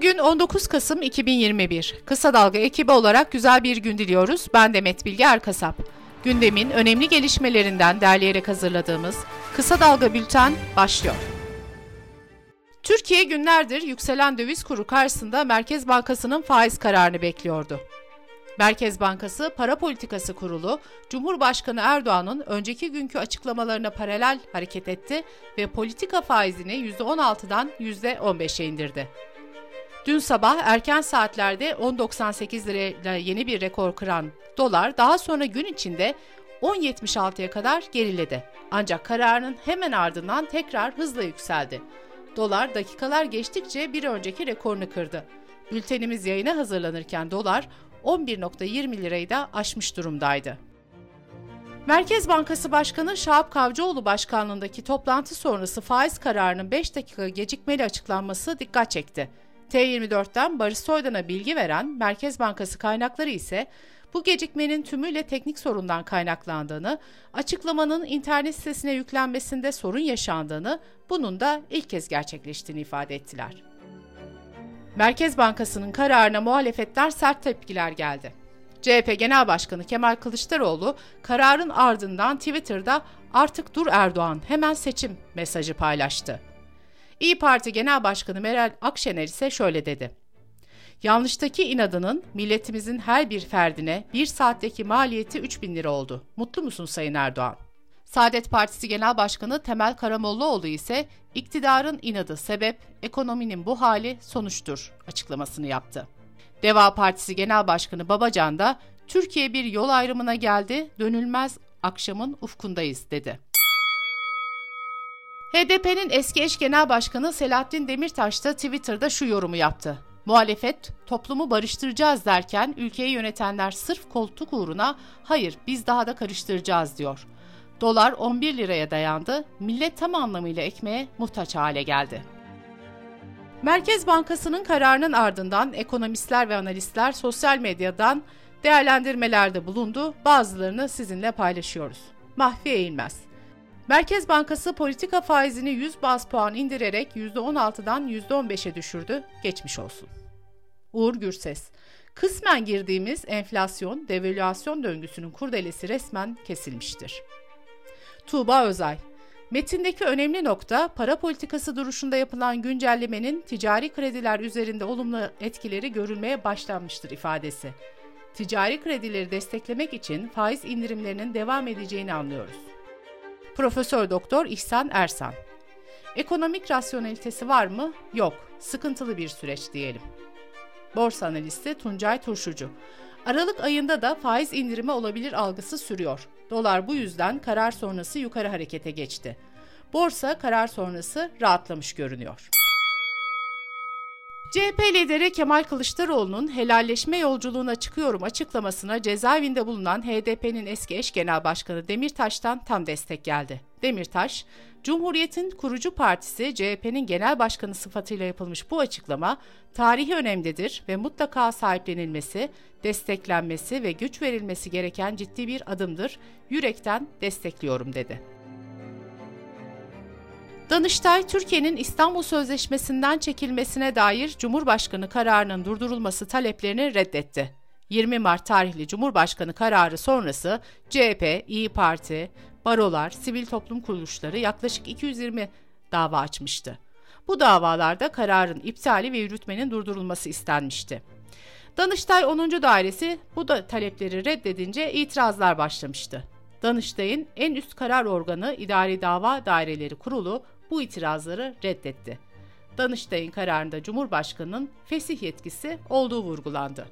Bugün 19 Kasım 2021. Kısa Dalga ekibi olarak güzel bir gün diliyoruz. Ben Demet Bilge Erkasap. Gündemin önemli gelişmelerinden derleyerek hazırladığımız Kısa Dalga Bülten başlıyor. Türkiye günlerdir yükselen döviz kuru karşısında Merkez Bankası'nın faiz kararını bekliyordu. Merkez Bankası Para Politikası Kurulu, Cumhurbaşkanı Erdoğan'ın önceki günkü açıklamalarına paralel hareket etti ve politika faizini %16'dan %15'e indirdi. Dün sabah erken saatlerde 10.98 lirayla yeni bir rekor kıran dolar daha sonra gün içinde 10.76'ya kadar geriledi. Ancak kararının hemen ardından tekrar hızla yükseldi. Dolar dakikalar geçtikçe bir önceki rekorunu kırdı. Bültenimiz yayına hazırlanırken dolar 11.20 lirayı da aşmış durumdaydı. Merkez Bankası Başkanı Şahap Kavcıoğlu başkanlığındaki toplantı sonrası faiz kararının 5 dakika gecikmeli açıklanması dikkat çekti. T24'ten Barış Soydan'a bilgi veren Merkez Bankası kaynakları ise bu gecikmenin tümüyle teknik sorundan kaynaklandığını, açıklamanın internet sitesine yüklenmesinde sorun yaşandığını, bunun da ilk kez gerçekleştiğini ifade ettiler. Merkez Bankası'nın kararına muhalefetler sert tepkiler geldi. CHP Genel Başkanı Kemal Kılıçdaroğlu kararın ardından Twitter'da artık dur Erdoğan hemen seçim mesajı paylaştı. İyi Parti Genel Başkanı Meral Akşener ise şöyle dedi. Yanlıştaki inadının milletimizin her bir ferdine bir saatteki maliyeti 3 bin lira oldu. Mutlu musun Sayın Erdoğan? Saadet Partisi Genel Başkanı Temel Karamollaoğlu ise iktidarın inadı sebep, ekonominin bu hali sonuçtur açıklamasını yaptı. Deva Partisi Genel Başkanı Babacan da Türkiye bir yol ayrımına geldi, dönülmez akşamın ufkundayız dedi. HDP'nin eski eş genel başkanı Selahattin Demirtaş da Twitter'da şu yorumu yaptı. Muhalefet toplumu barıştıracağız derken ülkeyi yönetenler sırf koltuk uğruna hayır biz daha da karıştıracağız diyor. Dolar 11 liraya dayandı, millet tam anlamıyla ekmeğe muhtaç hale geldi. Merkez Bankası'nın kararının ardından ekonomistler ve analistler sosyal medyadan değerlendirmelerde bulundu. Bazılarını sizinle paylaşıyoruz. Mahfi Eğilmez Merkez Bankası politika faizini 100 baz puan indirerek %16'dan %15'e düşürdü. Geçmiş olsun. Uğur Gürses Kısmen girdiğimiz enflasyon, devalüasyon döngüsünün kurdelesi resmen kesilmiştir. Tuğba Özay Metindeki önemli nokta para politikası duruşunda yapılan güncellemenin ticari krediler üzerinde olumlu etkileri görülmeye başlanmıştır ifadesi. Ticari kredileri desteklemek için faiz indirimlerinin devam edeceğini anlıyoruz. Profesör Doktor İhsan Ersan. Ekonomik rasyonelitesi var mı? Yok. Sıkıntılı bir süreç diyelim. Borsa analisti Tuncay Turşucu. Aralık ayında da faiz indirimi olabilir algısı sürüyor. Dolar bu yüzden karar sonrası yukarı harekete geçti. Borsa karar sonrası rahatlamış görünüyor. CHP lideri Kemal Kılıçdaroğlu'nun helalleşme yolculuğuna çıkıyorum açıklamasına cezaevinde bulunan HDP'nin eski eş genel başkanı Demirtaş'tan tam destek geldi. Demirtaş, Cumhuriyet'in kurucu partisi CHP'nin genel başkanı sıfatıyla yapılmış bu açıklama tarihi önemlidir ve mutlaka sahiplenilmesi, desteklenmesi ve güç verilmesi gereken ciddi bir adımdır. Yürekten destekliyorum dedi. Danıştay, Türkiye'nin İstanbul Sözleşmesi'nden çekilmesine dair Cumhurbaşkanı kararının durdurulması taleplerini reddetti. 20 Mart tarihli Cumhurbaşkanı kararı sonrası CHP, İyi Parti, barolar, sivil toplum kuruluşları yaklaşık 220 dava açmıştı. Bu davalarda kararın iptali ve yürütmenin durdurulması istenmişti. Danıştay 10. Dairesi bu da talepleri reddedince itirazlar başlamıştı. Danıştay'ın en üst karar organı İdari Dava Daireleri Kurulu bu itirazları reddetti. Danıştay'ın kararında Cumhurbaşkanı'nın fesih yetkisi olduğu vurgulandı.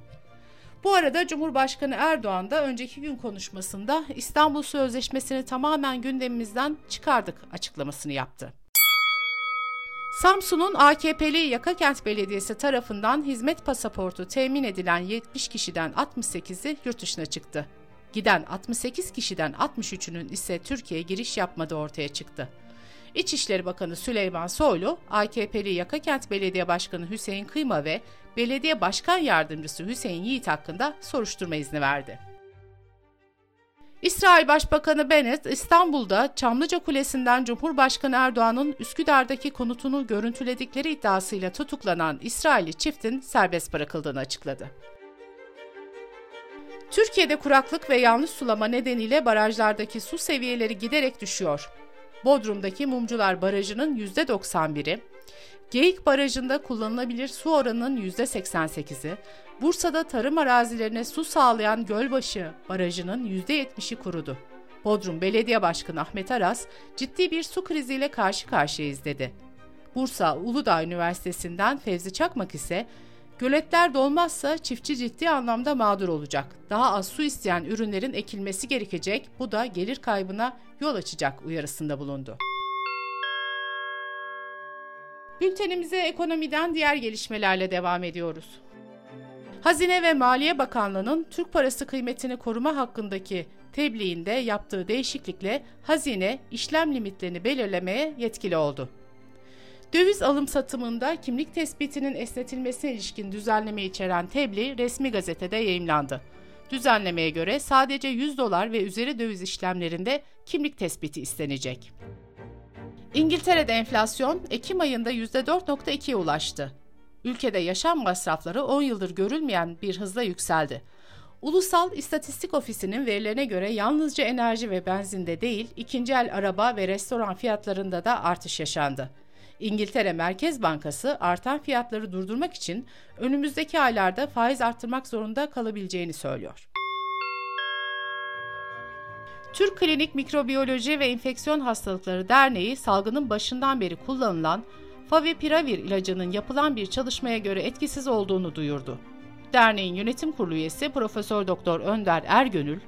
Bu arada Cumhurbaşkanı Erdoğan da önceki gün konuşmasında İstanbul Sözleşmesi'ni tamamen gündemimizden çıkardık açıklamasını yaptı. Samsun'un AKP'li Yakakent Belediyesi tarafından hizmet pasaportu temin edilen 70 kişiden 68'i yurt dışına çıktı. Giden 68 kişiden 63'ünün ise Türkiye'ye giriş yapmadığı ortaya çıktı. İçişleri Bakanı Süleyman Soylu, AKP'li Yakakent Belediye Başkanı Hüseyin Kıyma ve Belediye Başkan Yardımcısı Hüseyin Yiğit hakkında soruşturma izni verdi. İsrail Başbakanı Bennett İstanbul'da Çamlıca Kulesi'nden Cumhurbaşkanı Erdoğan'ın Üsküdar'daki konutunu görüntüledikleri iddiasıyla tutuklanan İsrailli çiftin serbest bırakıldığını açıkladı. Türkiye'de kuraklık ve yanlış sulama nedeniyle barajlardaki su seviyeleri giderek düşüyor. Bodrum'daki Mumcular Barajı'nın %91'i, Geyik Barajı'nda kullanılabilir su oranının %88'i, Bursa'da tarım arazilerine su sağlayan Gölbaşı Barajı'nın %70'i kurudu. Bodrum Belediye Başkanı Ahmet Aras, ciddi bir su kriziyle karşı karşıyayız dedi. Bursa Uludağ Üniversitesi'nden Fevzi Çakmak ise, Göletler dolmazsa çiftçi ciddi anlamda mağdur olacak. Daha az su isteyen ürünlerin ekilmesi gerekecek, bu da gelir kaybına yol açacak uyarısında bulundu. Bültenimize ekonomiden diğer gelişmelerle devam ediyoruz. Hazine ve Maliye Bakanlığı'nın Türk parası kıymetini koruma hakkındaki tebliğinde yaptığı değişiklikle hazine işlem limitlerini belirlemeye yetkili oldu. Döviz alım satımında kimlik tespitinin esnetilmesine ilişkin düzenleme içeren tebliğ resmi gazetede yayımlandı. Düzenlemeye göre sadece 100 dolar ve üzeri döviz işlemlerinde kimlik tespiti istenecek. İngiltere'de enflasyon Ekim ayında %4.2'ye ulaştı. Ülkede yaşam masrafları 10 yıldır görülmeyen bir hızla yükseldi. Ulusal İstatistik Ofisi'nin verilerine göre yalnızca enerji ve benzinde değil, ikinci el araba ve restoran fiyatlarında da artış yaşandı. İngiltere Merkez Bankası artan fiyatları durdurmak için önümüzdeki aylarda faiz arttırmak zorunda kalabileceğini söylüyor. Türk Klinik Mikrobiyoloji ve Enfeksiyon Hastalıkları Derneği salgının başından beri kullanılan Favipiravir ilacının yapılan bir çalışmaya göre etkisiz olduğunu duyurdu. Derneğin yönetim kurulu üyesi Profesör Doktor Önder Ergönül,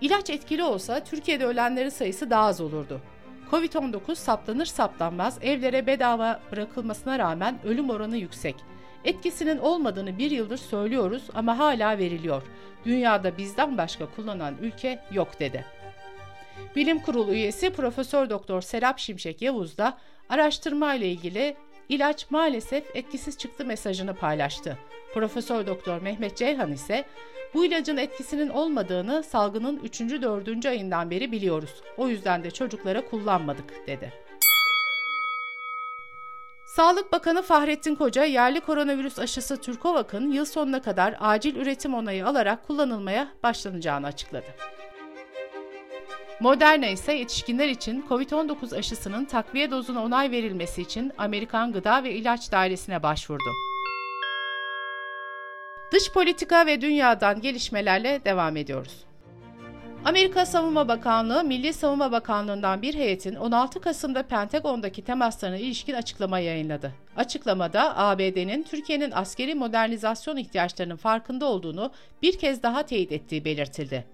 ilaç etkili olsa Türkiye'de ölenlerin sayısı daha az olurdu. Covid-19 saptanır saptanmaz evlere bedava bırakılmasına rağmen ölüm oranı yüksek. Etkisinin olmadığını bir yıldır söylüyoruz ama hala veriliyor. Dünyada bizden başka kullanan ülke yok dedi. Bilim Kurulu üyesi Profesör Doktor Serap Şimşek Yavuz da araştırma ile ilgili ilaç maalesef etkisiz çıktı mesajını paylaştı. Profesör Doktor Mehmet Ceyhan ise bu ilacın etkisinin olmadığını salgının 3. 4. ayından beri biliyoruz. O yüzden de çocuklara kullanmadık dedi. Sağlık Bakanı Fahrettin Koca, yerli koronavirüs aşısı Türkovak'ın yıl sonuna kadar acil üretim onayı alarak kullanılmaya başlanacağını açıkladı. Moderna ise yetişkinler için COVID-19 aşısının takviye dozuna onay verilmesi için Amerikan Gıda ve İlaç Dairesi'ne başvurdu. Dış politika ve dünyadan gelişmelerle devam ediyoruz. Amerika Savunma Bakanlığı, Milli Savunma Bakanlığı'ndan bir heyetin 16 Kasım'da Pentagon'daki temaslarına ilişkin açıklama yayınladı. Açıklamada ABD'nin Türkiye'nin askeri modernizasyon ihtiyaçlarının farkında olduğunu bir kez daha teyit ettiği belirtildi.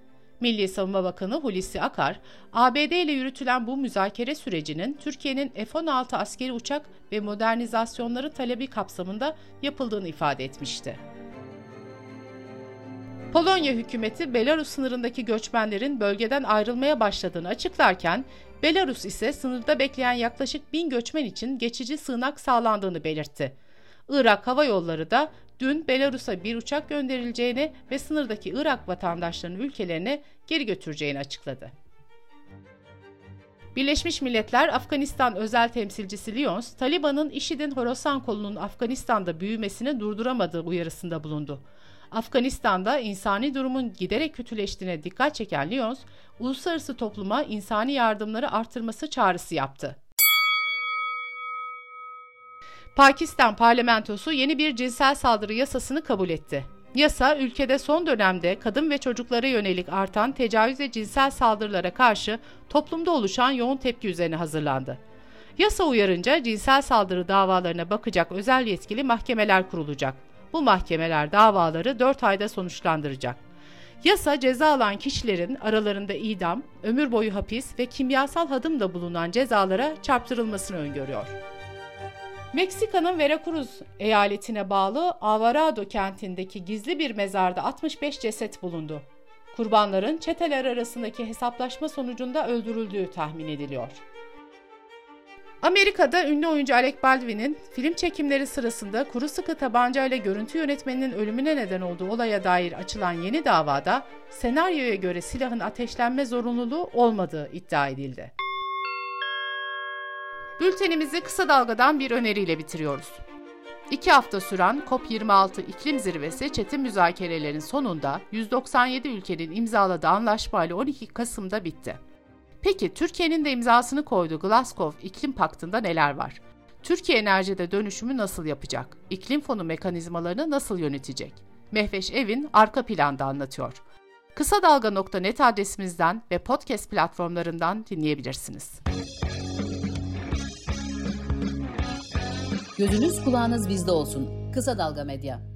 Milli Savunma Bakanı Hulusi Akar, ABD ile yürütülen bu müzakere sürecinin Türkiye'nin F-16 askeri uçak ve modernizasyonları talebi kapsamında yapıldığını ifade etmişti. Polonya hükümeti Belarus sınırındaki göçmenlerin bölgeden ayrılmaya başladığını açıklarken, Belarus ise sınırda bekleyen yaklaşık bin göçmen için geçici sığınak sağlandığını belirtti. Irak Hava Yolları da dün Belarus'a bir uçak gönderileceğini ve sınırdaki Irak vatandaşlarının ülkelerine geri götüreceğini açıkladı. Birleşmiş Milletler Afganistan özel temsilcisi Lyons, Taliban'ın IŞİD'in Horasan kolunun Afganistan'da büyümesini durduramadığı uyarısında bulundu. Afganistan'da insani durumun giderek kötüleştiğine dikkat çeken Lyons, uluslararası topluma insani yardımları artırması çağrısı yaptı. Pakistan parlamentosu yeni bir cinsel saldırı yasasını kabul etti. Yasa, ülkede son dönemde kadın ve çocuklara yönelik artan tecavüz ve cinsel saldırılara karşı toplumda oluşan yoğun tepki üzerine hazırlandı. Yasa uyarınca cinsel saldırı davalarına bakacak özel yetkili mahkemeler kurulacak. Bu mahkemeler davaları 4 ayda sonuçlandıracak. Yasa ceza alan kişilerin aralarında idam, ömür boyu hapis ve kimyasal hadım da bulunan cezalara çarptırılmasını öngörüyor. Meksika'nın Veracruz eyaletine bağlı Alvarado kentindeki gizli bir mezarda 65 ceset bulundu. Kurbanların çeteler arasındaki hesaplaşma sonucunda öldürüldüğü tahmin ediliyor. Amerika'da ünlü oyuncu Alec Baldwin'in film çekimleri sırasında kuru sıkı tabancayla görüntü yönetmeninin ölümüne neden olduğu olaya dair açılan yeni davada senaryoya göre silahın ateşlenme zorunluluğu olmadığı iddia edildi. Bültenimizi kısa dalgadan bir öneriyle bitiriyoruz. İki hafta süren COP26 iklim zirvesi çetin müzakerelerin sonunda 197 ülkenin imzaladığı anlaşmayla 12 Kasım'da bitti. Peki Türkiye'nin de imzasını koyduğu Glasgow İklim Paktı'nda neler var? Türkiye enerjide dönüşümü nasıl yapacak? İklim fonu mekanizmalarını nasıl yönetecek? Mehveş Evin arka planda anlatıyor. Kısa Dalga.net adresimizden ve podcast platformlarından dinleyebilirsiniz. Gözünüz kulağınız bizde olsun. Kısa Dalga Medya.